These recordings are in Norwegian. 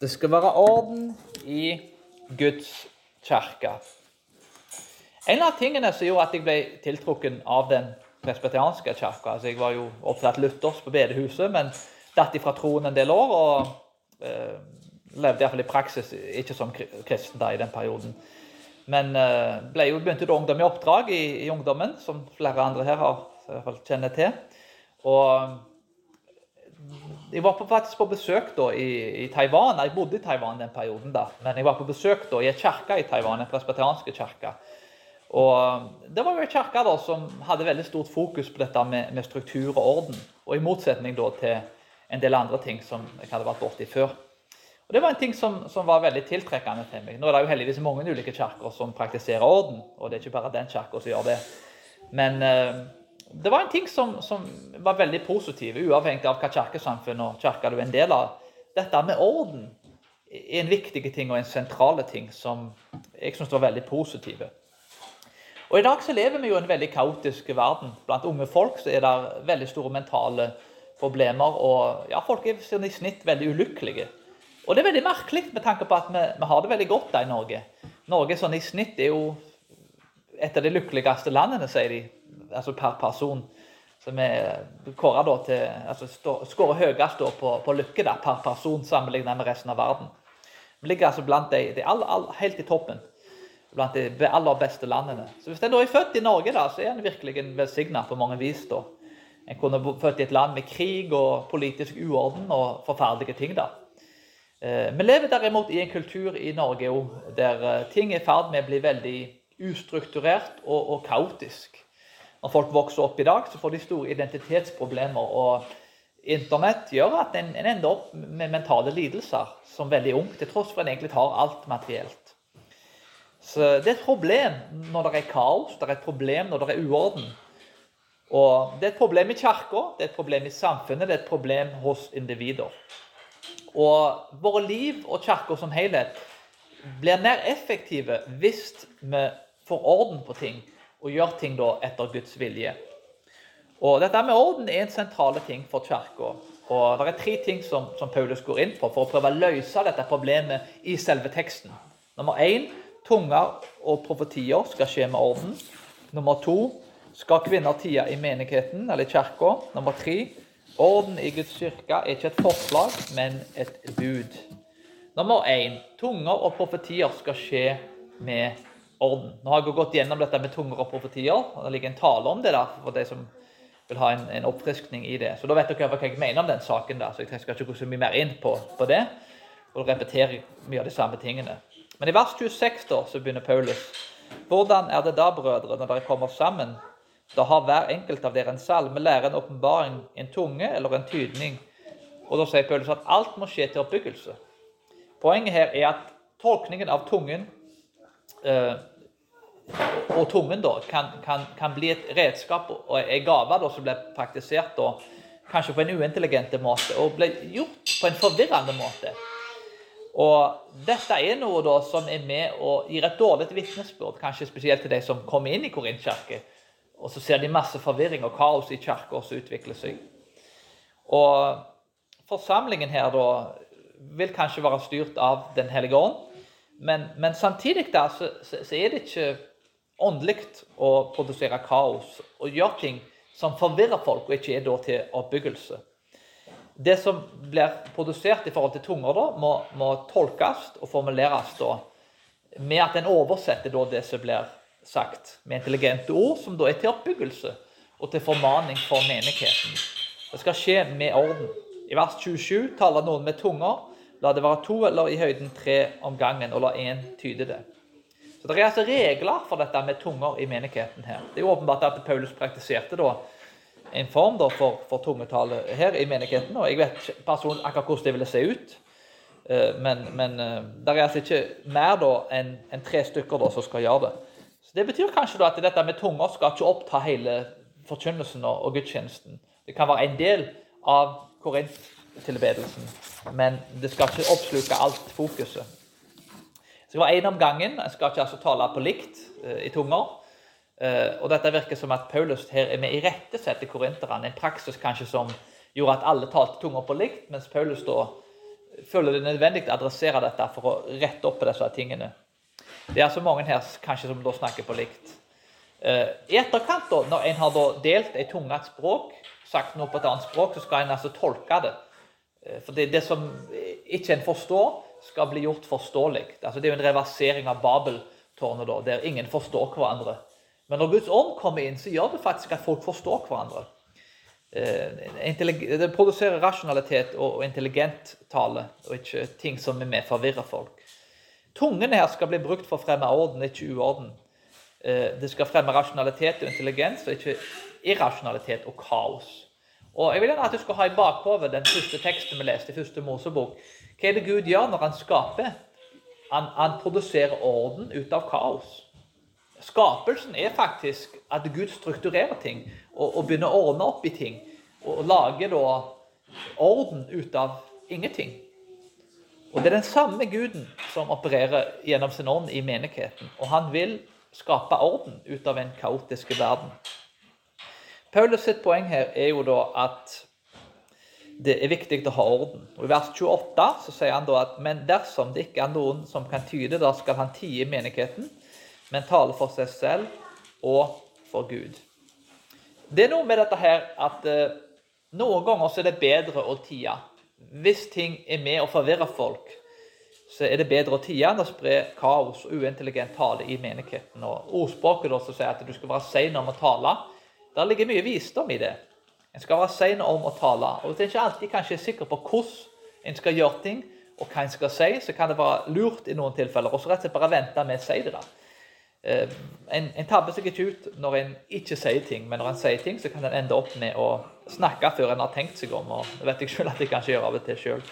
Det skal være orden i Guds kirke. En av tingene som gjorde at jeg ble tiltrukken av den presbeterianske kirka altså Jeg var jo opptatt luthers på bedehuset, men datt ifra troen en del år. Og eh, levde iallfall i praksis ikke som kristen da i den perioden. Men eh, ble jo, begynte da ungdom i oppdrag i, i, ungdommen, som flere andre her har, kjenner til. Og jeg var faktisk på besøk da i, i, Taiwan. Jeg bodde i Taiwan den perioden, da. Men jeg var på besøk da i en kirke i Taiwan, en presbeteriansk kirke. Og Det var jo en kirke da som hadde veldig stort fokus på dette med, med, struktur og orden. Og i motsetning da til en del andre ting som jeg hadde vært borti før. Og Det var en ting som, som, var veldig tiltrekkende til meg. Nå er det jo heldigvis mange ulike kirker som praktiserer orden, og det er ikke bare den kirka som gjør det. Men eh, det var en ting som, som, var veldig positiv, uavhengig av hva kirkesamfunn og kirke du er en del av. Dette med orden er en viktig ting og en sentral ting som jeg syns var veldig positive. Og I dag så lever vi jo i en veldig kaotisk verden. Blant unge folk så er det veldig store mentale problemer. Og ja, folk er i snitt veldig ulykkelige. Og det er veldig merkelig med tanke på at vi, vi har det veldig godt da i Norge. Norge sånn i snitt er jo et av de lykkeligste landene, sier de altså per person. Som er kåra til altså Skårer høyest på, på, lykke da, per person sammenlignet med resten av verden. Vi ligger altså blant de, de all, all, helt i toppen. Blant de aller beste landene. Så Hvis en er født i Norge, da, så er en virkelig velsigna på mange vis. da. En kunne født i et land med krig og politisk uorden og forferdelige ting. da. Eh, vi lever derimot i en kultur i Norge jo, der eh, ting er i ferd med å bli veldig ustrukturert og, og kaotisk når folk vokser opp i dag, så får de store identitetsproblemer. Og Internett gjør at en, en ender opp med mentale lidelser som veldig ung, til tross for at en egentlig har alt materielt. Så Det er et problem når det er kaos, det er et problem når det er uorden. Og Det er et problem i kirka, det er et problem i samfunnet, det er et problem hos individer. Og våre liv og kirka som helhet blir mer effektive hvis vi får orden på ting og gjør ting da etter Guds vilje. Og Dette med orden er en sentral ting for kirka. Det er tre ting som, som, Paulus går inn på for å prøve å løse dette problemet i selve teksten. Nummer én tunger og profetier skal skje med orden. Nummer to skal kvinner tie i menigheten eller kirka. Nummer tre orden i Guds kirke er ikke et forslag, men et bud. Nummer én tunger og profetier skal skje med orden. Nå har jeg gått gjennom dette med tunger og profetier. og Det ligger en tale om det der for de som vil ha en, en oppfriskning i det. Så da vet dere hva jeg mener om den saken. der, så Jeg skal ikke gå så mye mer inn på, på det og repetere mye av de samme tingene. Men i vers 26 da, så begynner Paulus. Hvordan er det da, brødre, når dere kommer sammen? Da har hver enkelt av dere en salme, lære en åpenbaring, en tunge eller en tydning. Og da sier Paulus at alt må skje til oppbyggelse. Poenget her er at tolkningen av tungen og tungen da, kan, kan, kan, bli et redskap og en gave da, som blir praktisert da, kanskje på en uintelligent måte og blir gjort på en forvirrende måte. Og Dette er noe da som er med og gir et dårlig vitnesbyrd, kanskje spesielt til de som kommer inn i Korint kirke. Og så ser de masse forvirring og kaos i kirka som utvikler seg. Og Forsamlingen her da vil kanskje være styrt av Den hellige ånd, men, men samtidig da, så, så, så er det ikke åndelig å produsere kaos og gjøre ting som forvirrer folk, og ikke er da til oppbyggelse. Det som blir produsert i forhold til tunger, da, må, må tolkes og formuleres da, med at en oversetter da, det som blir sagt, med intelligente ord, som da er til oppbyggelse og til formaning for menigheten. Det skal skje med orden. I vers 27 taler noen med tunger. La det være to eller i høyden tre om gangen, og la én tyde det. Så Det er altså regler for dette med tunger i menigheten her. Det er jo åpenbart at Paulus praktiserte da en form da for, for tungetale her i menigheten. og Jeg vet personlig akkurat hvordan det ville se ut. Eh, men, men eh, det er altså ikke mer da enn en tre stykker da som skal gjøre det. Så Det betyr kanskje da at dette med tunger skal ikke oppta hele forkynnelsen og, gudstjenesten. Det kan være en del av korinttilbedelsen, men det skal ikke oppsluke alt fokuset. Så det var én om gangen. En skal ikke altså tale på likt uh, i tunger. Uh, og dette virker som at Paulus her er med irettesetter korinterne. En praksis kanskje som gjorde at alle talte tunger på likt, mens Paulus da føler det nødvendig å adressere dette for å rette opp på disse tingene. Det er altså mange her kanskje som da snakker på likt. Eh, I etterkant, da, når en har da delt et tungt språk, sagt noe på et annet språk, så skal en altså tolke det. Eh, for det, det som ikke en forstår, skal bli gjort forståelig. Altså, det er jo en reversering av Babeltårnet, da, der ingen forstår hverandre. Men når Guds ånd kommer inn, så gjør det faktisk at folk forstår hverandre. Eh, det produserer rasjonalitet og intelligent tale, og ikke ting som er med forvirrer folk. Tungene her skal bli brukt for å fremme orden, ikke uorden. Eh, det skal fremme rasjonalitet og intelligens, og ikke irrasjonalitet og kaos. Og Jeg vil gjerne at du skal ha i bakhodet den første teksten vi leste i første Mosebok. Hva er det Gud gjør når han skaper? Han, han produserer orden ut av kaos. Skapelsen er faktisk at Gud strukturerer ting og, og begynner å ordne opp i ting. Og, og lager da orden ut av ingenting. Og Det er den samme Guden som opererer gjennom sin ånd i menigheten. Og han vil skape orden ut av en kaotisk verden. Paulus sitt poeng her er jo da at det er viktig å ha orden. Og I vers 28 så sier han da at men dersom det ikke er noen som kan tyde, da skal han tie menigheten, men tale for seg selv og for Gud. Det er noe med dette her at eh, noen ganger så er det bedre å tie. Hvis ting er med å forvirre folk, så er det bedre å tie enn å spre kaos og uintelligent tale i menigheten. Og Ordspråket som sier at du skal være sein om å tale, der ligger mye visdom i det. En skal være sein om å tale. Og Hvis en ikke alltid kanskje er sikker på hvordan en skal gjøre ting, og hva en skal si, så kan det være lurt i noen tilfeller og så rett og slett bare vente med å si det. da. Uh, en, en, tabber seg ikke ut når en ikke sier ting, men når en sier ting, så kan en ende opp med å snakke før en har tenkt seg om. og Det vet jeg selv at jeg kanskje gjør av og til sjøl.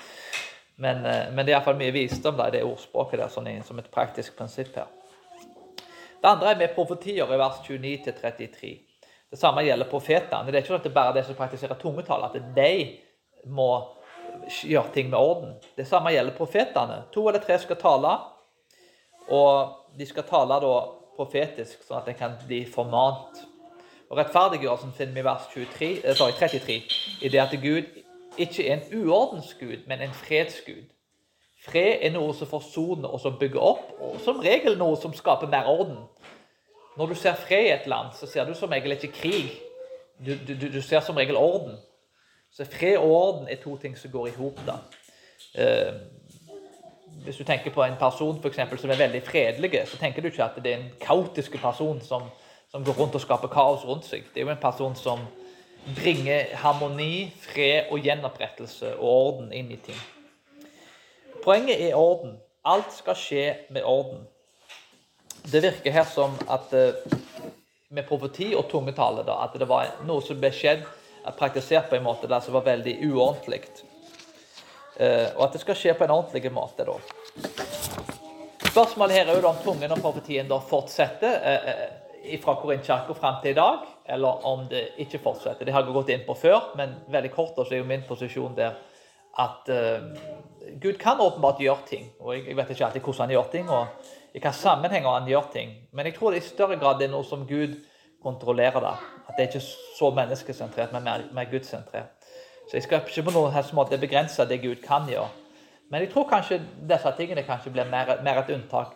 Men, uh, men, det er iallfall mye visdom i det ordspråket der, sånn, som et praktisk prinsipp her. Det andre er med profetier i vers 29-33. Det samme gjelder profetene. Det er ikke sånn at det bare er de som praktiserer tungetall, at de må gjøre ting med orden. Det samme gjelder profetene. To eller tre skal tale, og de skal tale da profetisk, sånn at de kan bli formant. Og Rettferdiggjørelsen finner vi i vers 23, eh, sorry, 33, i det at Gud ikke er en uordensgud, men en fredsgud. Fred er noe som forsoner og som bygger opp, og som regel noe som skaper mer orden. Når du ser fred i et land, så ser du som regel ikke krig. Du, du, du ser som regel orden. Så fred og orden er to ting som går i hop. Eh, hvis du tenker på en person for eksempel, som er veldig fredelig, så tenker du ikke at det er en kaotisk person som, som, går rundt og skaper kaos rundt seg. Det er jo en person som bringer harmoni, fred og gjenopprettelse og orden inn i ting. Poenget er orden. Alt skal skje med orden. Det virker her som at eh, med profeti og tungetale da, at det var noe som ble skjedd, praktisert på en måte der som var veldig uordentlig. Eh, og at det skal skje på en ordentlig måte. da. Spørsmålet her er jo om tungen og profetien da fortsetter eh, fra Korintkirka fram til i dag, eller om det ikke fortsetter. Det har jeg gått inn på før, men veldig kort så er jo min posisjon der at Gud kan åpenbart gjøre ting. og jeg vet ikke alltid hvordan han gjør ting. og i hvilke sammenhenger han gjør ting. Men jeg tror det i større grad det er noe som Gud kontrollerer. da. At det er ikke så menneskesentrert, men mer, mer gudssentrert. Så jeg skal ikke på noen måte begrense det Gud kan gjøre. Men jeg tror kanskje disse tingene kanskje blir mer, mer et unntak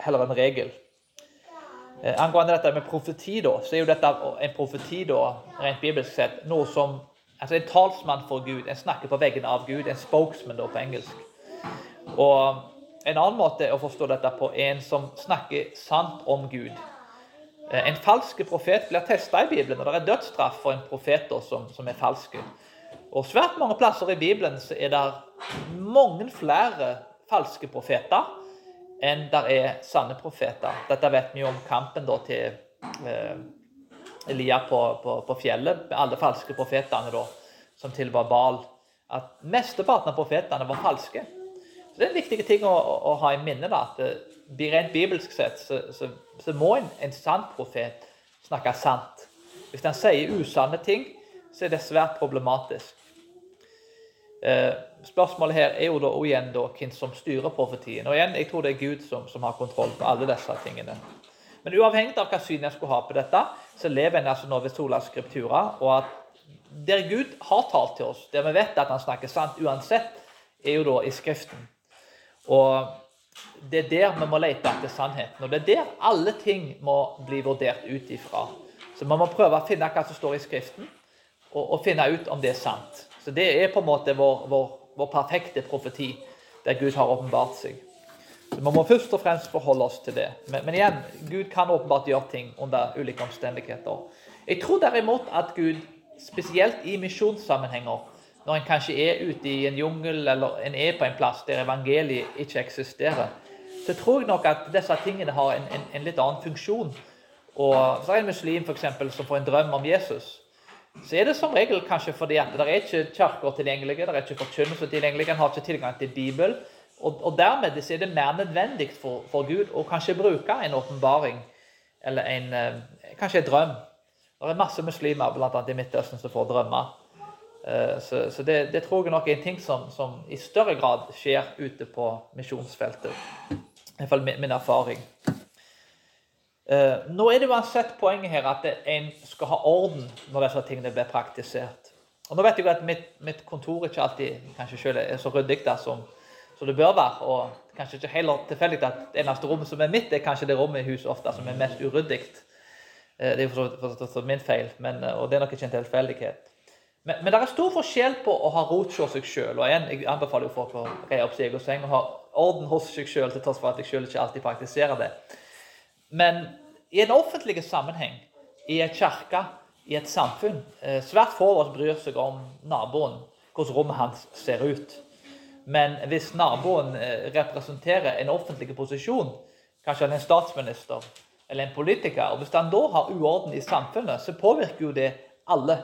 heller enn regel. Eh, angående dette med profeti, da, så er jo dette en profeti da, rent bibelsk sett noe som altså En talsmann for Gud. En snakker på veggene av Gud. En spokesman da, på engelsk. Og en annen måte å forstå dette på er en som snakker sant om Gud. Eh, en falsk profet blir testa i Bibelen, og det er dødsstraff for en profet som, som, er falsk. Og Svært mange plasser i Bibelen så er det mange flere falske profeter enn det er sanne profeter. Dette vet vi jo om kampen da, til eh, Elia på, på, på, fjellet, med alle falske profetene da, som tilbar Bal. At Mesteparten av profetene var falske. Det er en viktig ting å, å, ha i minne. da, at Rent bibelsk sett så, så, så må en, en sann profet snakke sant. Hvis han sier usanne ting, så er det svært problematisk. Eh, spørsmålet her er jo da og igjen da, hvem som styrer profetien. Og igjen, Jeg tror det er Gud som, som har kontroll på alle disse tingene. Men uavhengig av hva syn jeg skulle ha på dette, så lever en altså nå ved sola skriptura. Og at der Gud har talt til oss, der vi vet at han snakker sant uansett, er jo da i Skriften. Og det er der vi må lete etter sannheten. Og det er der alle ting må bli vurdert ut ifra. Så vi må prøve å finne hva som står i Skriften, og, og finne ut om det er sant. Så det er på en måte vår, vår, vår perfekte profeti, der Gud har åpenbart seg. Så Vi må først og fremst forholde oss til det. Men, men igjen, Gud kan åpenbart gjøre ting under ulike omstendigheter. Jeg tror derimot at Gud, spesielt i misjonssammenhenger, når en kanskje er ute i en jungel eller en er på en plass der evangeliet ikke eksisterer, så tror jeg nok at disse tingene har en, en, en litt annen funksjon. Og så er en muslim for eksempel, som får en drøm om Jesus. Så er det som regel kanskje fordi at det er ikke kirker tilgjengelige, det er ikke forkynnelse tilgjengelig, en har ikke tilgang til Bibel. Og, og dermed er det mer nødvendig for, for Gud å kanskje bruke en åpenbaring eller en, eh, kanskje en drøm. Det er masse muslimer blant annet i Midtøsten som får drømmer. Eh, så, så det, det, tror jeg nok er en ting som, som, i større grad skjer ute på misjonsfeltet. I hvert fall min, min erfaring. Uh, nå er det uansett poenget her at en skal ha orden når disse tingene blir praktisert. Og nå vet jeg at mitt, mitt kontor ikke alltid kanskje selv er så ryddig da, som, som, det bør være. Og kanskje ikke heller tilfeldig at det eneste rommet som er mitt, er kanskje det rommet i huset ofte som er mest uryddig. Uh, det er for, vidt min feil, men, og det er nok ikke en tilfeldighet. Men, men, det er stor forskjell på å ha rot hos seg sjøl. Og igjen, jeg anbefaler jo folk å re opp sin egen seng og ha orden hos seg sjøl, til tross for at jeg sjøl ikke alltid praktiserer det. Men i en offentlig sammenheng, i et kirke, i et samfunn eh, Svært få av oss bryr seg om naboen, hvordan rommet hans ser ut. Men hvis naboen eh, representerer en offentlig posisjon, kanskje han er en statsminister eller en politiker, og hvis han da har uorden i samfunnet, så påvirker jo det alle.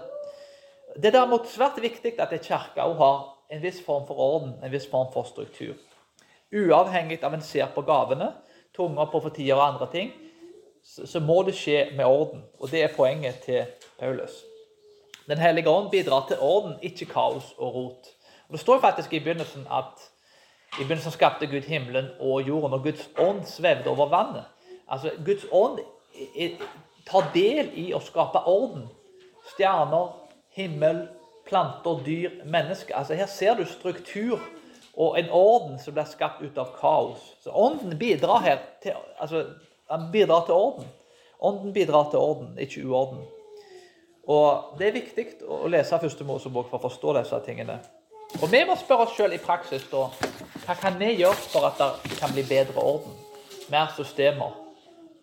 Det er derimot svært viktig at en kirke har en viss form for orden, en viss form for struktur. Uavhengig av en ser på gavene, tunger, profetier og andre ting, så må det skje med orden. Og det er poenget til Paulus. Den hellige ånd bidrar til orden, ikke kaos og rot. Og Det står faktisk i begynnelsen at i begynnelsen skapte Gud himmelen og jorden, og Guds ånd svevde over vannet. Altså, Guds ånd tar del i å skape orden. Stjerner, himmel, planter, dyr, mennesker. Altså Her ser du struktur og en orden som blir skapt ut av kaos. Så Ånden bidrar her til, altså, han bidrar til orden. Ånden bidrar til orden, ikke uorden. Og Det er viktig å lese første Mosebok for å forstå disse tingene. Og Vi må spørre oss sjøl i praksis da, hva kan vi gjøre for at det kan bli bedre orden? Mer systemer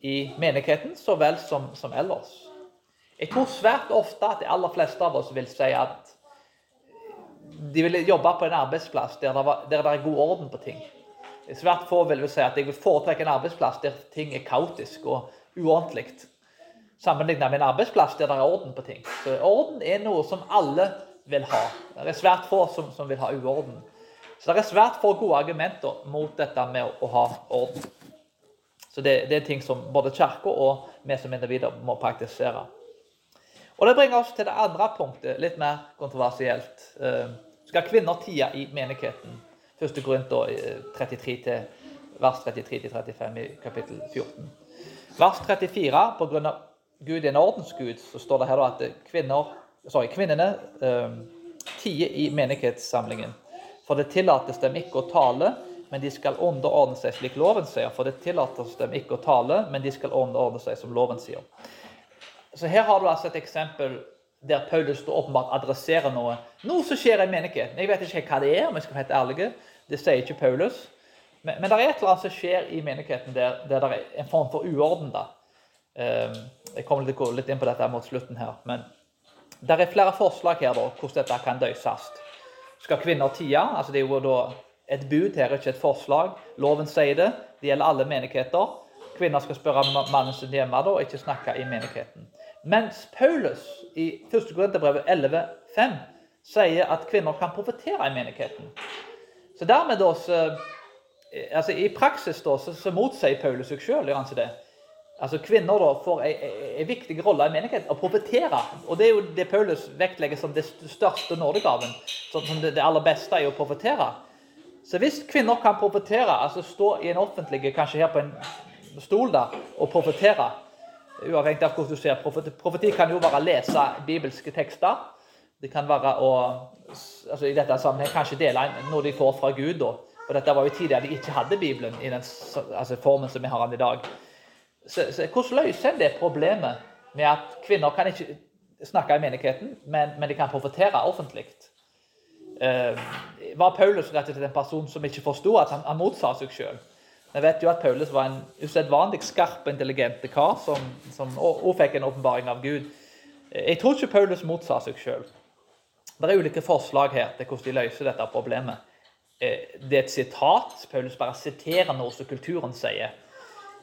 i menigheten så vel som, som ellers. Jeg tror svært ofte at de aller fleste av oss vil si at de vil jobbe på en arbeidsplass der det, er god orden på ting. Svært få vil si at jeg vil foretrekke en arbeidsplass der ting er kaotisk og uordentlig. Sammenlignet med en arbeidsplass der det er orden på ting. Så Orden er noe som alle vil ha. Det er svært få som, som vil ha uorden. Så det er svært få gode argumenter mot dette med å, å ha orden. Så det, det, er ting som både Kirka og vi som individer må praktisere. Og Det bringer oss til det andre punktet, litt mer kontroversielt. Eh, skal kvinner tie i menigheten? Første Korinter 33 eh, til vers 33-35 i kapittel 14. Vers 34, på grunn av Gud er en ordensgud, så står det her at kvinner, sorry, kvinnene eh, tier i menighetssamlingen. For det tillates dem ikke å tale, men de skal underordne seg slik loven sier. For det tillates dem ikke å tale, men de skal underordne seg som loven sier. Så her har du altså et eksempel der Paulus åpenbart adresserer noe. Noe som skjer i menigheten. Jeg vet ikke hva det er, om jeg skal være helt ærlig. Det sier ikke Paulus. Men, men det er et eller annet som skjer i menigheten der, der det er en form for uorden. da. Ehm, jeg kommer litt, inn på dette mot slutten her. Men det er flere forslag her da, hvordan dette kan løses. Skal kvinner tie? Altså, det er jo da et bud her, ikke et forslag. Loven sier det. Det gjelder alle menigheter. Kvinner skal spørre mannen sin hjemme da, og ikke snakke i menigheten. Mens Paulus i 1. Korinterbrev 11,5 sier at kvinner kan profetere i menigheten. Så dermed da, så, eh, altså I praksis da, så, så motsier Paulus seg sjøl. Altså Kvinner da får en viktig rolle i menigheten, å profetere. Og Det er jo det Paulus vektlegger som det største nådegaven. Som det, det, aller beste er å profetere. Så hvis kvinner kan profetere, altså stå i en offentlig, kanskje her på en stol da, og profetere, uavhengig av hvordan du ser profeti. Profeti kan jo være å lese bibelske tekster. Det kan være å altså i dette sammenheng kanskje dele noe de får fra Gud. da. Og dette var jo tidligere de ikke hadde Bibelen i den altså formen som vi har den i dag. Så, så Hvordan løser en det problemet med at kvinner kan ikke snakke i menigheten, men, men de kan profetere offentlig? Uh, var Paulus rett og slett en person som ikke forsto at han, han motsa seg sjøl? Vi vet jo at Paulus var en usedvanlig skarp og intelligent kar som, som også fikk en åpenbaring av Gud. Jeg tror ikke Paulus motsa seg sjøl. Det er ulike forslag her til hvordan de løser dette problemet. Eh, det er et sitat. Paulus bare siterer noe som kulturen sier.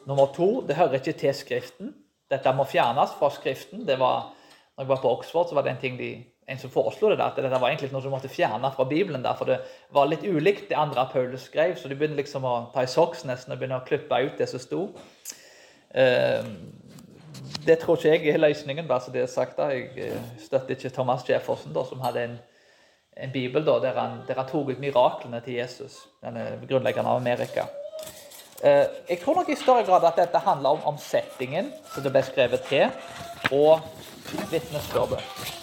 Nummer to, det hører ikke til Skriften. Dette må fjernes fra Skriften. Det var, når jeg var på Oxford, så var det en ting de en som foreslo det, at dette var egentlig noe som måtte fjerne fra Bibelen. der, For det var litt ulikt det andre Paulus skrev, så de begynte liksom å ta i soks nesten og begynne å klippe ut det som sto. Uh, det tror ikke jeg er løsningen, bare så det er sagt. da. Jeg eh, støtter ikke Thomas Jefferson, da, som hadde en, en bibel da, der han, der han, tok ut miraklene til Jesus, denne grunnleggeren av Amerika. Uh, jeg tror nok i større grad at dette handler om, om settingen som det ble skrevet til, og vitnesbyrdet.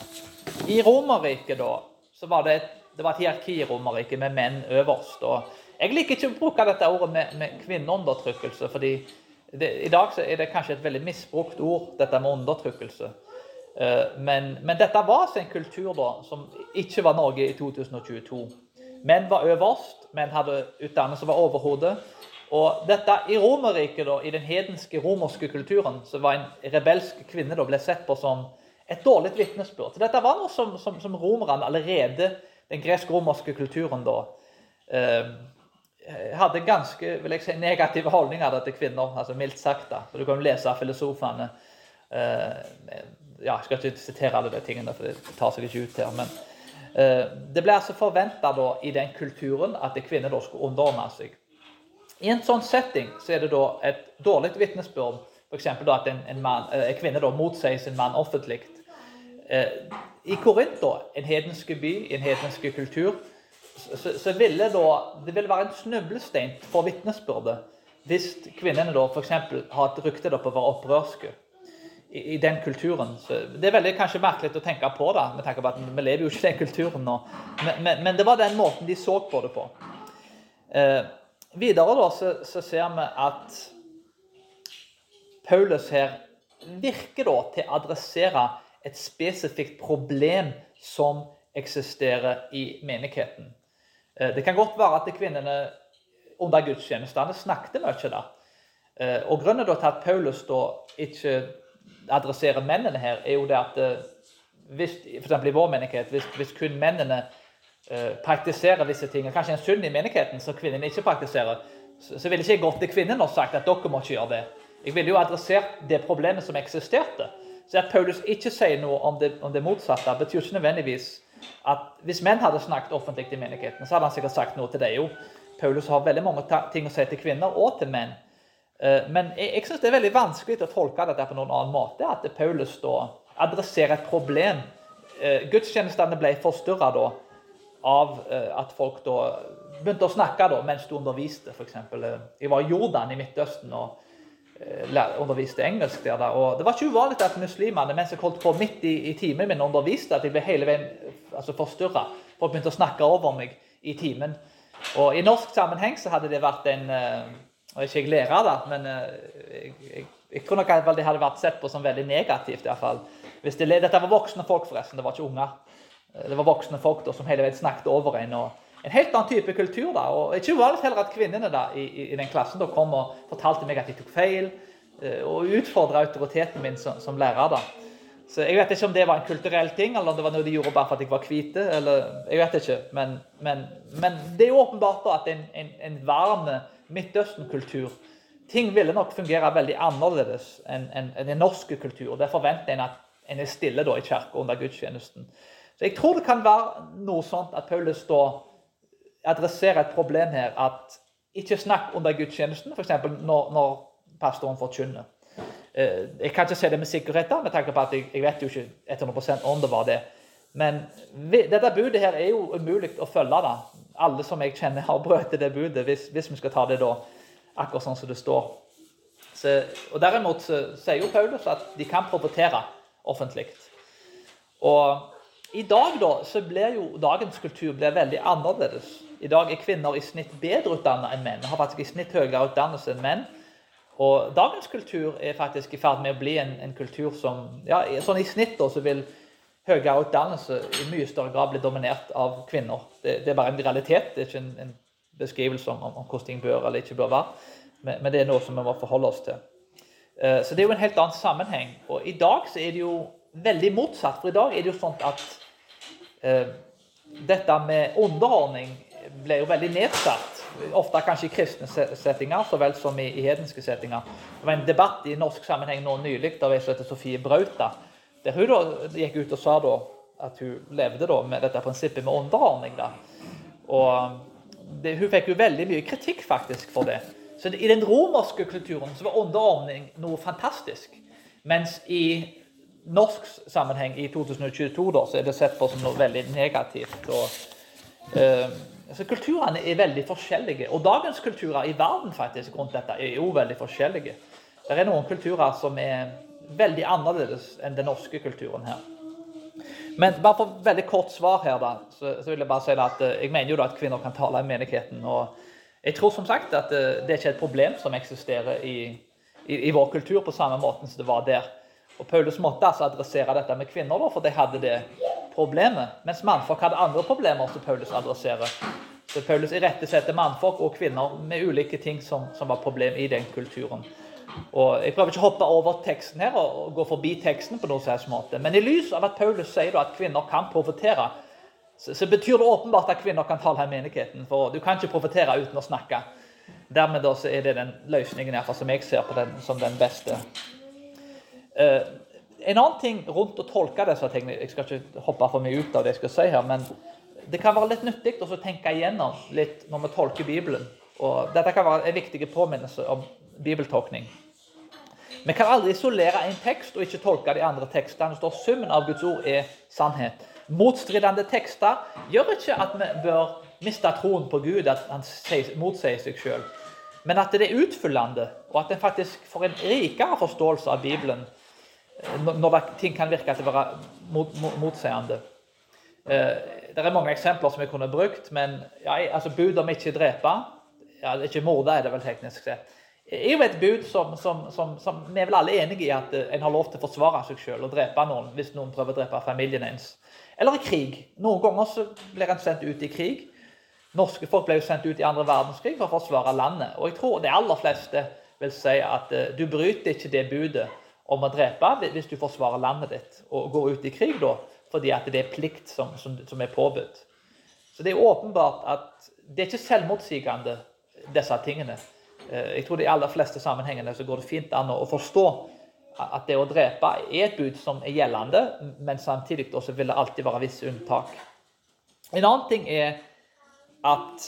I Romerriket da, så var det, et, det var et hierarki i Romerriket med menn øverst. og Jeg liker ikke å bruke dette ordet med, med kvinneundertrykkelse. fordi det, I dag så er det kanskje et veldig misbrukt ord, dette med undertrykkelse. Uh, men, men, dette var altså en kultur da, som ikke var Norge i 2022. Menn var øverst, menn hadde utdannelse var overhodet. Og dette i Romerriket, i den hedenske romerske kulturen, så var en rebelsk kvinne da, ble sett på som et dårlig vitnesbyrd. Dette var noe som, som, som romerne allerede, den gresk-romerske kulturen da, eh, hadde ganske vil jeg si, negative holdninger til kvinner, altså mildt sagt. da. Du kan lese filosofene. Eh, ja, Jeg skal ikke sitere alle de tingene, for det tar seg ikke ut her. men eh, Det ble altså forventa i den kulturen at kvinner da skulle underordne seg. I en sånn setting så er det da et dårlig vitnesbyrd f.eks. at en, en, man, eh, en kvinne da motsier sin mann offentlig. Eh, I Korint, en hedenske by, en hedenske kultur, så, ville da, det ville være en snublestein for vitnesbyrdet hvis kvinnene da f.eks. har et rykte på å være opprørske i, i, den kulturen. Så det er veldig kanskje merkelig å tenke på det, med tanke på at vi lever jo ikke i den kulturen nå. Men, men, men, det var den måten de så på det på. Eh, videre da så, så, ser vi at Paulus her virker da til å adressere et spesifikt problem som eksisterer i menigheten. Eh, det kan godt være at kvinnene under gudstjenestene snakket mye da. Eh, og Grunnen til at Paulus da ikke adresserer mennene her, er jo det at eh, hvis, for i vår menighet, hvis, hvis kun mennene praktiserer visse ting, kanskje en synd i menigheten som kvinnene ikke praktiserer, så, så ville ikke jeg gått til kvinnene og sagt at dere må ikke gjøre det. Jeg ville jo adressert det problemet som eksisterte. Så at Paulus ikke sier noe om det, om det motsatte, betyr ikke nødvendigvis at hvis menn hadde snakket offentlig til menigheten, så hadde han sikkert sagt noe til deg jo. Paulus har veldig mange ting å si til kvinner og til menn. Eh, men jeg, jeg syns det er veldig vanskelig å tolke dette på noen annen måte. At Paulus da adresserer et problem. Eh, gudstjenestene ble forstyrra da av eh, at folk da begynte å snakke da, mens du underviste, f.eks. Jeg var i Jordan i Midtøsten. og underviste engelsk der. Da. Og det var ikke uvanlig at muslimene mens jeg holdt på midt i, i timen min underviste, at de ble hele veien altså forstyrra. Folk begynte å snakke over meg i timen. Og i norsk sammenheng så hadde det vært en uh, Og ikke jeg lærer, da, men uh, jeg, jeg, jeg, tror nok at det hadde vært sett på som veldig negativt. i hvert fall. Hvis det, dette var voksne folk, forresten. Det var ikke unger. Det var voksne folk da, som hele veien snakket over en. og en helt annen type kultur. da, og Ikke uvanlig heller at kvinnene da, i, i, den klassen da, kom og fortalte meg at de tok feil, eh, og utfordra autoriteten min som, som, lærer. da. Så Jeg vet ikke om det var en kulturell ting, eller om det var noe de gjorde bare for at jeg var eller, jeg vet ikke, Men, men, men det er jo åpenbart da at en, en, en varm Midtøsten-kultur Ting ville nok fungere veldig annerledes enn en, en, en norsk kultur. Der forventer en at en er stille da i kirka under gudstjenesten. Så Jeg tror det kan være noe sånt at Paulus da adressere et problem her. At ikke snakk under gudstjenesten, f.eks. Når, når pastoren forkynner. Eh, jeg kan ikke si det med sikkerhet, da, med tanke på at jeg, jeg vet jo ikke 100 om det var det. Men dette budet her er jo umulig å følge. da. Alle som jeg kjenner, har brutt det budet, hvis, hvis, vi skal ta det da, akkurat sånn som det står. Så, og Derimot sier jo Paulus at de kan profetere offentlig. Og I dag da, så blir jo dagens kultur blir veldig annerledes. I dag er kvinner i snitt bedre utdannet enn menn. Har faktisk i snitt høyere utdannelse enn menn. Og dagens kultur er faktisk i ferd med å bli en, en kultur som ja, sånn I snitt da, så vil høyere utdannelse i mye større grad bli dominert av kvinner. Det, det er bare en realitet, det er ikke en, en beskrivelse om, om, hvordan ting bør eller ikke bør være. Men, men, det er noe som vi må forholde oss til. Uh, så det er jo en helt annen sammenheng. Og i dag så er det jo veldig motsatt. For i dag er det jo sånn at uh, dette med underordning ble jo veldig nedsatt. Ofte kanskje i kristne settinger så vel som i, i hedenske settinger. Det var en debatt i norsk sammenheng nå nylig av ei som heter Sofie Brauta. Der hun da gikk ut og sa da at hun levde da med dette prinsippet med underordning. da. Og det, Hun fikk jo veldig mye kritikk faktisk for det. Så I den romerske kulturen så var underordning noe fantastisk. Mens i norsk sammenheng i 2022 da, så er det sett på som noe veldig negativt. og uh, Altså, kulturene er veldig forskjellige. Og dagens kulturer i verden faktisk rundt dette er jo veldig forskjellige. Det er noen kulturer som er veldig annerledes enn den norske kulturen her. Men bare for veldig kort svar her, da, så, vil jeg bare si at eh, jeg mener jo da at kvinner kan tale i menigheten. og jeg tror som sagt at eh, det er ikke et problem som eksisterer i, i, i vår kultur på samme måte som det var der. Og Paulus måtte altså adressere dette med kvinner, for de hadde det problemet. Mens mannfolk hadde andre problemer som Paulus adresserer. Så Paulus irettesetter mannfolk og kvinner med ulike ting som, som, var problem i den kulturen. Og Jeg prøver ikke å hoppe over teksten her og gå forbi teksten, på noen slags måte. men i lys av at Paulus sier at kvinner kan profetere, så, så, betyr det åpenbart at kvinner kan tale i menigheten. For du kan ikke profetere uten å snakke. Dermed da, så er det den løsningen som jeg ser på den, som den beste. Uh, en annen ting rundt å tolke disse tingene Jeg skal ikke hoppe for mye ut av det jeg skal si her, men det kan være litt nyttig å tenke igjennom litt når vi tolker Bibelen. Og dette kan være en viktig påminnelse om bibeltolkning. Vi kan aldri isolere en tekst og ikke tolke de andre tekstene. Det står summen av Guds ord er sannhet. Motstridende tekster gjør ikke at vi bør miste troen på Gud, at han motsier seg sjøl. Men at det er utfyllende, og at en faktisk får en rikere forståelse av Bibelen når ting kan virke til å være mot, mot, motsiende. Eh, det er mange eksempler som jeg kunne brukt, men ja, altså bud om ikke drepe ja, Ikke morde, er det vel teknisk sett. er jo et bud som, som, som, som, vi er vel alle enige i at en har lov til å forsvare seg selv og drepe noen hvis noen prøver å drepe familien ens. Eller i krig. Noen ganger så blir en sendt ut i krig. Norske folk ble jo sendt ut i andre verdenskrig for å forsvare landet. Og jeg tror de aller fleste vil si at uh, du bryter ikke det budet om å drepe hvis du forsvarer landet ditt og går ut i krig, da, fordi at det er plikt som, som, som er påbudt. Så det er åpenbart at det er ikke selvmotsigende, disse tingene. Eh, jeg tror i de aller fleste sammenhengene så går det fint an å forstå at det å drepe er et bud som er gjeldende, men samtidig også vil det alltid være visse unntak. En annen ting er at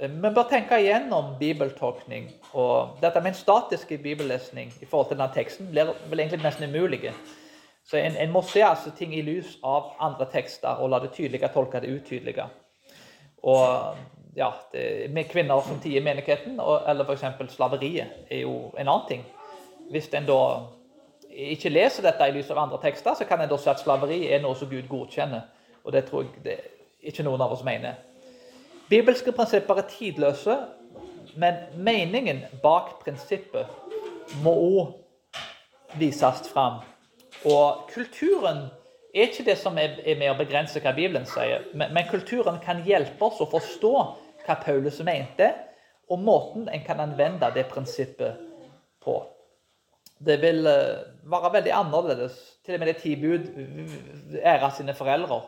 eh, bør tenke igjennom bibeltolkning. og Dette med en statisk bibellesning i forhold til denne teksten blir vel egentlig nesten umulig. Så en, en, må se altså ting i lys av andre tekster og la det tydelige tolke det utydelige. Og ja, det, Med kvinner som tier menigheten, og, eller f.eks. slaveriet, er jo en annen ting. Hvis en da ikke leser dette i lys av andre tekster, så kan en da si at slaveri er noe som Gud godkjenner. Og det tror jeg det ikke noen av oss mener. Bibelske prinsipper er tidløse, men meningen bak prinsippet må òg vises fram. Og kulturen er ikke det som er med å begrense hva Bibelen sier, men kulturen kan hjelpe oss å forstå hva Paulus mente, og måten en kan anvende det prinsippet på. Det vil eh, være veldig annerledes. Til og med det ti bud ære sine foreldre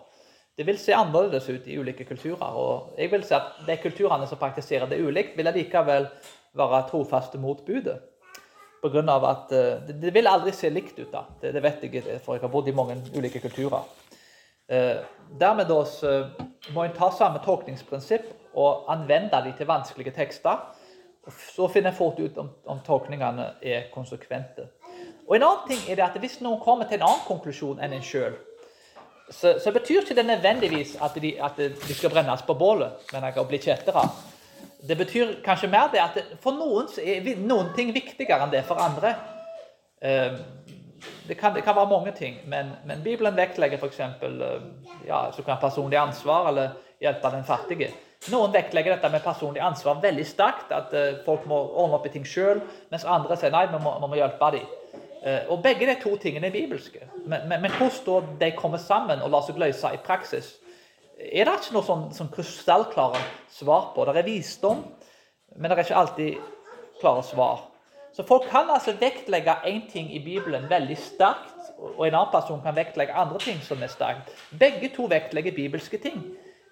det vil se annerledes ut i ulike kulturer. og jeg vil si at De kulturene som praktiserer det ulikt, vil likevel være trofaste mot budet. På grunn av at uh, det, vil aldri se likt ut. da. Det, vet jeg, for jeg har bodd i mange ulike kulturer. Uh, dermed må en ta samme tolkningsprinsipp og anvende dem til vanskelige tekster. og Så finner en fort ut om, om tolkningene er konsekvente. Og En annen ting er det at hvis noen kommer til en annen konklusjon enn en sjøl, så, så, betyr ikke det nødvendigvis at de, at de skal brennes på bålet men jeg kan bli kjettere. Det betyr kanskje mer det at for noen er noen ting viktigere enn det for andre. Ehm, det kan, det kan være mange ting, men, men Bibelen vektlegger f.eks. Ja, så kan personlig ansvar eller hjelpe den fattige. Noen vektlegger dette med personlig ansvar veldig sterkt, at uh, folk må ordne opp i ting sjøl, mens andre sier nei, vi må, vi må hjelpe dem. Uh, og Begge de to tingene er bibelske. Men, men, men hvordan de kommer sammen og lar seg løse i praksis, er det ikke noe sånn, sånn krystallklare svar på. Det er visdom, men det er ikke alltid klare svar. Så folk kan altså vektlegge én ting i Bibelen veldig sterkt, og en annen person kan vektlegge andre ting som er sterkt. Begge to vektlegger bibelske ting.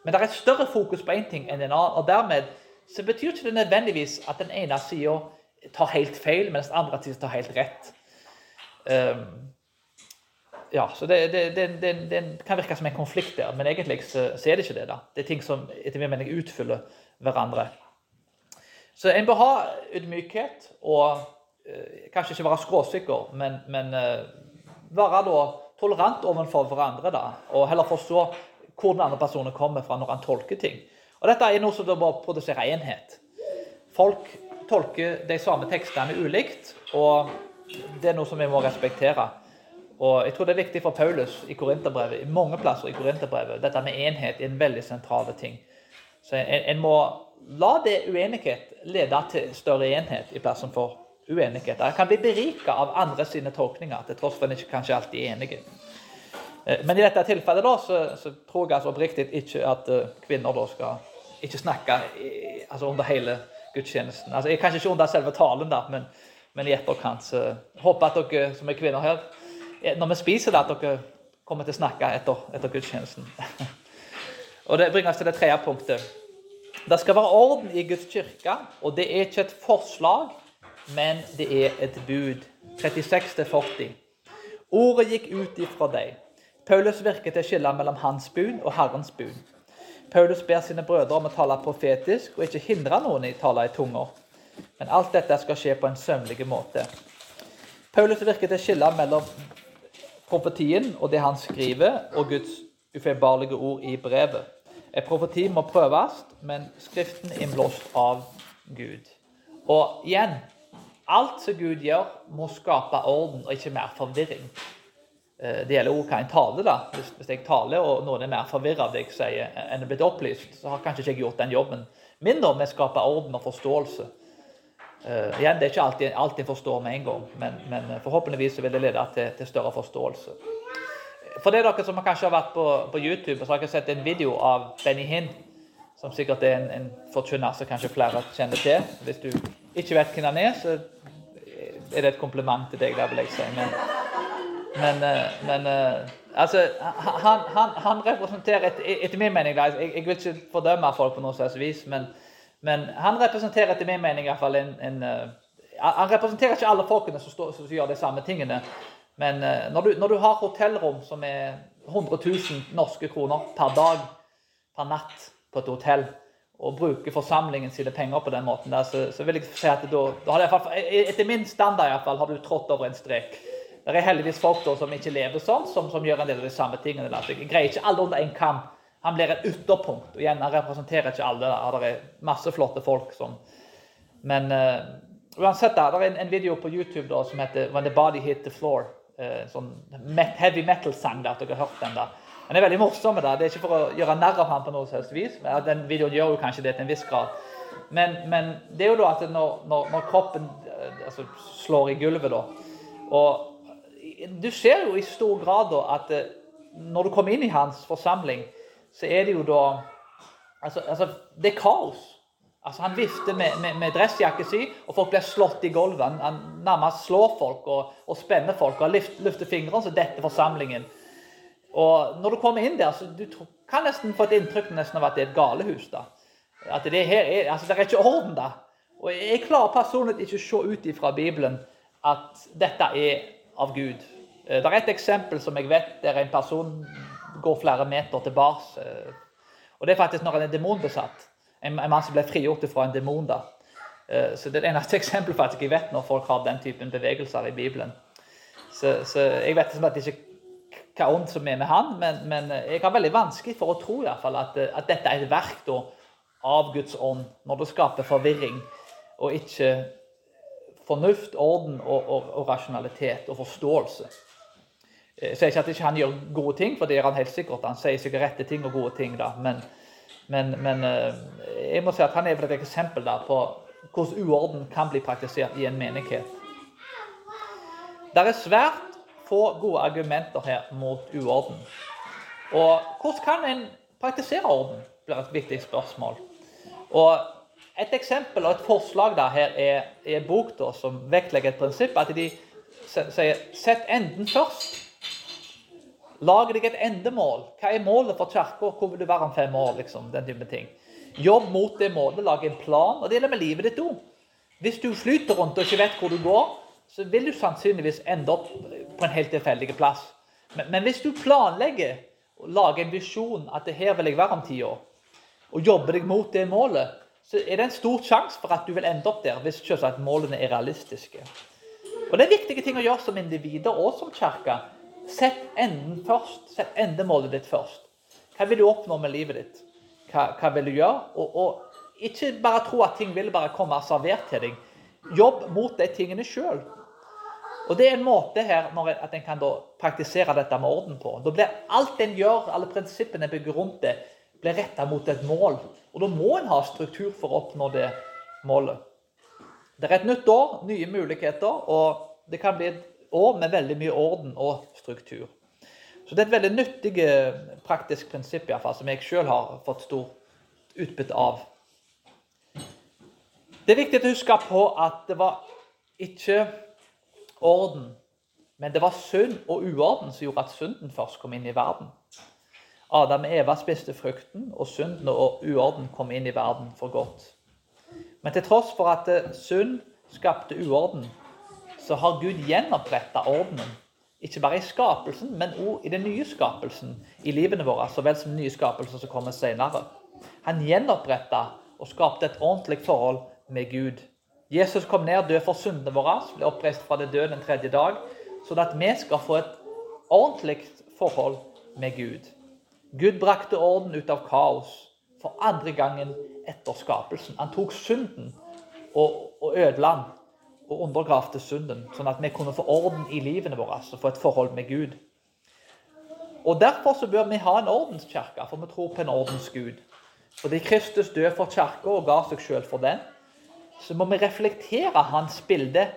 Men det er et større fokus på én ting enn en annen. og Dermed så betyr ikke det nødvendigvis at den ene sida tar helt feil, mens den andre sida tar helt rett. Um, ja, så det, det, det, det, kan virke som en konflikt der, men egentlig så, så, er det ikke det. da. Det er ting som etter min mening utfyller hverandre. Så en bør ha ydmykhet og eh, kanskje ikke være skråsikker, men, men eh, være da tolerant overfor hverandre. da, Og heller forstå hvor den andre personen kommer fra når han tolker ting. Og Dette er noe som da må produsere enhet. Folk tolker de samme tekstene ulikt, og det er noe som vi må respektere. Og Jeg tror det er viktig for Paulus i Korinterbrevet, i mange plasser i Korinterbrevet. Dette med enhet er en veldig sentral ting. Så en, en, må la det uenighet lede til større enhet i plassen for uenighet. Jeg kan bli berika av andre sine tolkninger, til tross for en ikke kanskje alltid er enige. Eh, men i dette tilfellet da, så, så tror jeg altså oppriktig ikke at uh, kvinner da skal ikke snakke i, altså under hele gudstjenesten. Altså, Kanskje ikke under selve talen, da, men, men i etterkant. Så håper at dere som er kvinner her, eh, når vi spiser det, at dere kommer til å snakke etter, etter gudstjenesten. og Det bringer oss til det tredje punktet. Det skal være orden i Guds kirke, og det er ikke et forslag, men det er et bud. 36-40. Ordet gikk ut ifra deg. Paulus virket til å skille mellom hans bud og Herrens bud. Paulus ber sine brødre om å tale profetisk og ikke hindre noen i å tale i tunger. Men alt dette skal skje på en sømmelig måte. Paulus virker til å skille mellom profetien og det han skriver, og Guds ufeilbarlige ord i brevet. En profeti må prøves, men Skriften er innblåst av Gud. Og igjen alt som Gud gjør, må skape orden og ikke mer forvirring. Eh, det gjelder også hva en taler. da. Hvis, jeg taler og noen er mer forvirra av det jeg sier, enn er blitt opplyst, så har kanskje ikke jeg gjort den jobben min da, med å skape orden og forståelse. Uh, igjen, Det er ikke alltid alt en forstår med en gang, men, men forhåpentligvis vil det lede til, til, større forståelse. For det dere som kanskje har vært på, på YouTube, så har dere sett en video av Benny Hinn, som sikkert er en, en forkynner som kanskje flere kjenner til. Hvis du ikke vet hvem han er, så er det et kompliment til deg, der vil jeg si. Men, men, eh, men eh, altså, han, han, han, representerer, et, etter min mening jeg, jeg, vil ikke fordømme folk på noe slags vis, men, men, han representerer etter min mening i hvert fall en, en uh, Han representerer ikke alle folkene som, stå, som, gjør de samme tingene. Men uh, når, du, når, du, har hotellrom som er 100 000 norske kroner per dag, per natt, på et hotell, og bruker forsamlingen sine penger på den måten, der, så, så, vil jeg si at da, har det, etter min standard i hvert fall, har du trådt over en strek. Det er heldigvis folk da, som ikke lever sånn, som, som, gjør en del av de samme tingene. Jeg greier ikke alle under én kam. Han blir et ytterpunkt. og igjen, Han representerer ikke alle. Det er masse flotte folk som Men uh, uansett, da, det er en, en, video på YouTube da, som heter 'When the Body Hit the Floor'. Uh, sånn heavy metal-sang. der, at dere har hørt den da. Den er veldig morsom. Da. Det er ikke for å gjøre narr av ham på noe selvs vis. Den videoen gjør jo kanskje det til en viss grad. Men, men det er jo da at når, når, når kroppen uh, altså, slår i gulvet, da og du ser jo i stor grad da at eh, når du kommer inn i hans forsamling, så er det jo da Altså, altså det er kaos. Altså, han vifter med, med, med dressjakka si, og folk blir slått i gulvet. Han, han nærmest slår folk og, og spenner folk og løfter, løfter fingrene så detter forsamlingen. Og når du kommer inn der, så du kan nesten få et inntrykk nesten av at det er et galehus. da. At det, her er, altså, det er ikke orden da. Og Jeg klarer personlig ikke å se ut ifra Bibelen at dette er av Gud. Eh, det er et eksempel som jeg vet der en person går flere meter tilbake. bars. og Det er faktisk når han er demonbesatt. En, en mann som ble frigjort fra en demon. da. Eh, så Det er det eneste eksempelet faktisk jeg vet når folk har den typen bevegelser i Bibelen. Så, så Jeg vet liksom at ikke hva ånd som er med han, men, men, jeg har veldig vanskelig for å tro i hvert fall at, at dette er et verk da, av Guds ånd, når det skaper forvirring og ikke fornuft, orden og, og, og rasjonalitet og forståelse. Jeg sier ikke at ikke han gjør gode ting, for det gjør han helt sikkert. Han sier sikkert rette ting og gode ting, da. Men, men, men eh, jeg må si at han er et eksempel da, på hvordan uorden kan bli praktisert i en menighet. Det er svært få gode argumenter her mot uorden. Og hvordan kan en praktisere orden, blir et viktig spørsmål. Og Et eksempel og et forslag da her er, er en bok da, som vektlegger et prinsipp. At de sier 'sett enden først'. Lag deg et endemål. Hva er målet for kirka? Hvor vil du være om fem år? liksom, den type ting. Jobb mot det målet, lag en plan. Og det gjelder med livet ditt òg. Hvis du flyter rundt og ikke vet hvor du går, så vil du sannsynligvis ende opp på en helt tilfeldig plass. Men, men, hvis du planlegger og lager en visjon at det her vil jeg være om ti år, og jobber deg mot det målet, så er det en stor sjanse for at du vil ende opp der, hvis selvsagt målene er realistiske. Og Det er viktige ting å gjøre som individer og som kirke. Sett enden først. Sett endemålet ditt først. Hva vil du oppnå med livet ditt? Hva, hva vil du gjøre? Og, og, ikke bare tro at ting vil bare komme servert til deg. Jobb mot de tingene sjøl. Og Det er en måte her at en kan praktisere dette med orden på. Da blir alt en gjør, alle prinsippene en bygger rundt det, blir retta mot et mål. Og Da må en ha struktur for å oppnå det målet. Det er et nytt år, nye muligheter, og det kan bli et år med veldig mye orden og struktur. Så det er et veldig nyttig eh, praktisk prinsipp i hvert fall, som jeg sjøl har fått stort utbytte av. Det er viktig å huske på at det var ikke orden, men det var synd og uorden som gjorde at synden først kom inn i verden. Adam og Eva spiste frukten, og synden og uorden kom inn i verden for godt. Men til tross for at eh, synd skapte uorden, så har Gud gjenoppretta ordenen. Ikke bare i skapelsen, men òg i den nye skapelsen i livene våre, så vel som nye skapelser som kommer senere. Han gjenoppretta og skapte et ordentlig forhold med Gud. Jesus kom ned død for syndene våre, ble oppreist fra det døde den tredje dag, sånn at vi skal få et ordentlig forhold med Gud. Gud brakte orden ut av kaos for andre gangen etter skapelsen. Han tok synden og, og ødela den og undergravde synden, sånn at vi kunne få orden i livene våre og få et forhold med Gud. Og Derfor så bør vi ha en ordenskirke, for vi tror på en ordensgud. Fordi Kristus døde for kirka og ga seg sjøl for den, så må vi reflektere hans bilde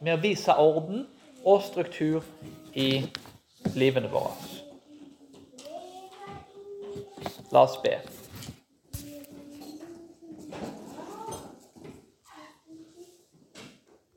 med å vise orden og struktur i livene våre. La oss be.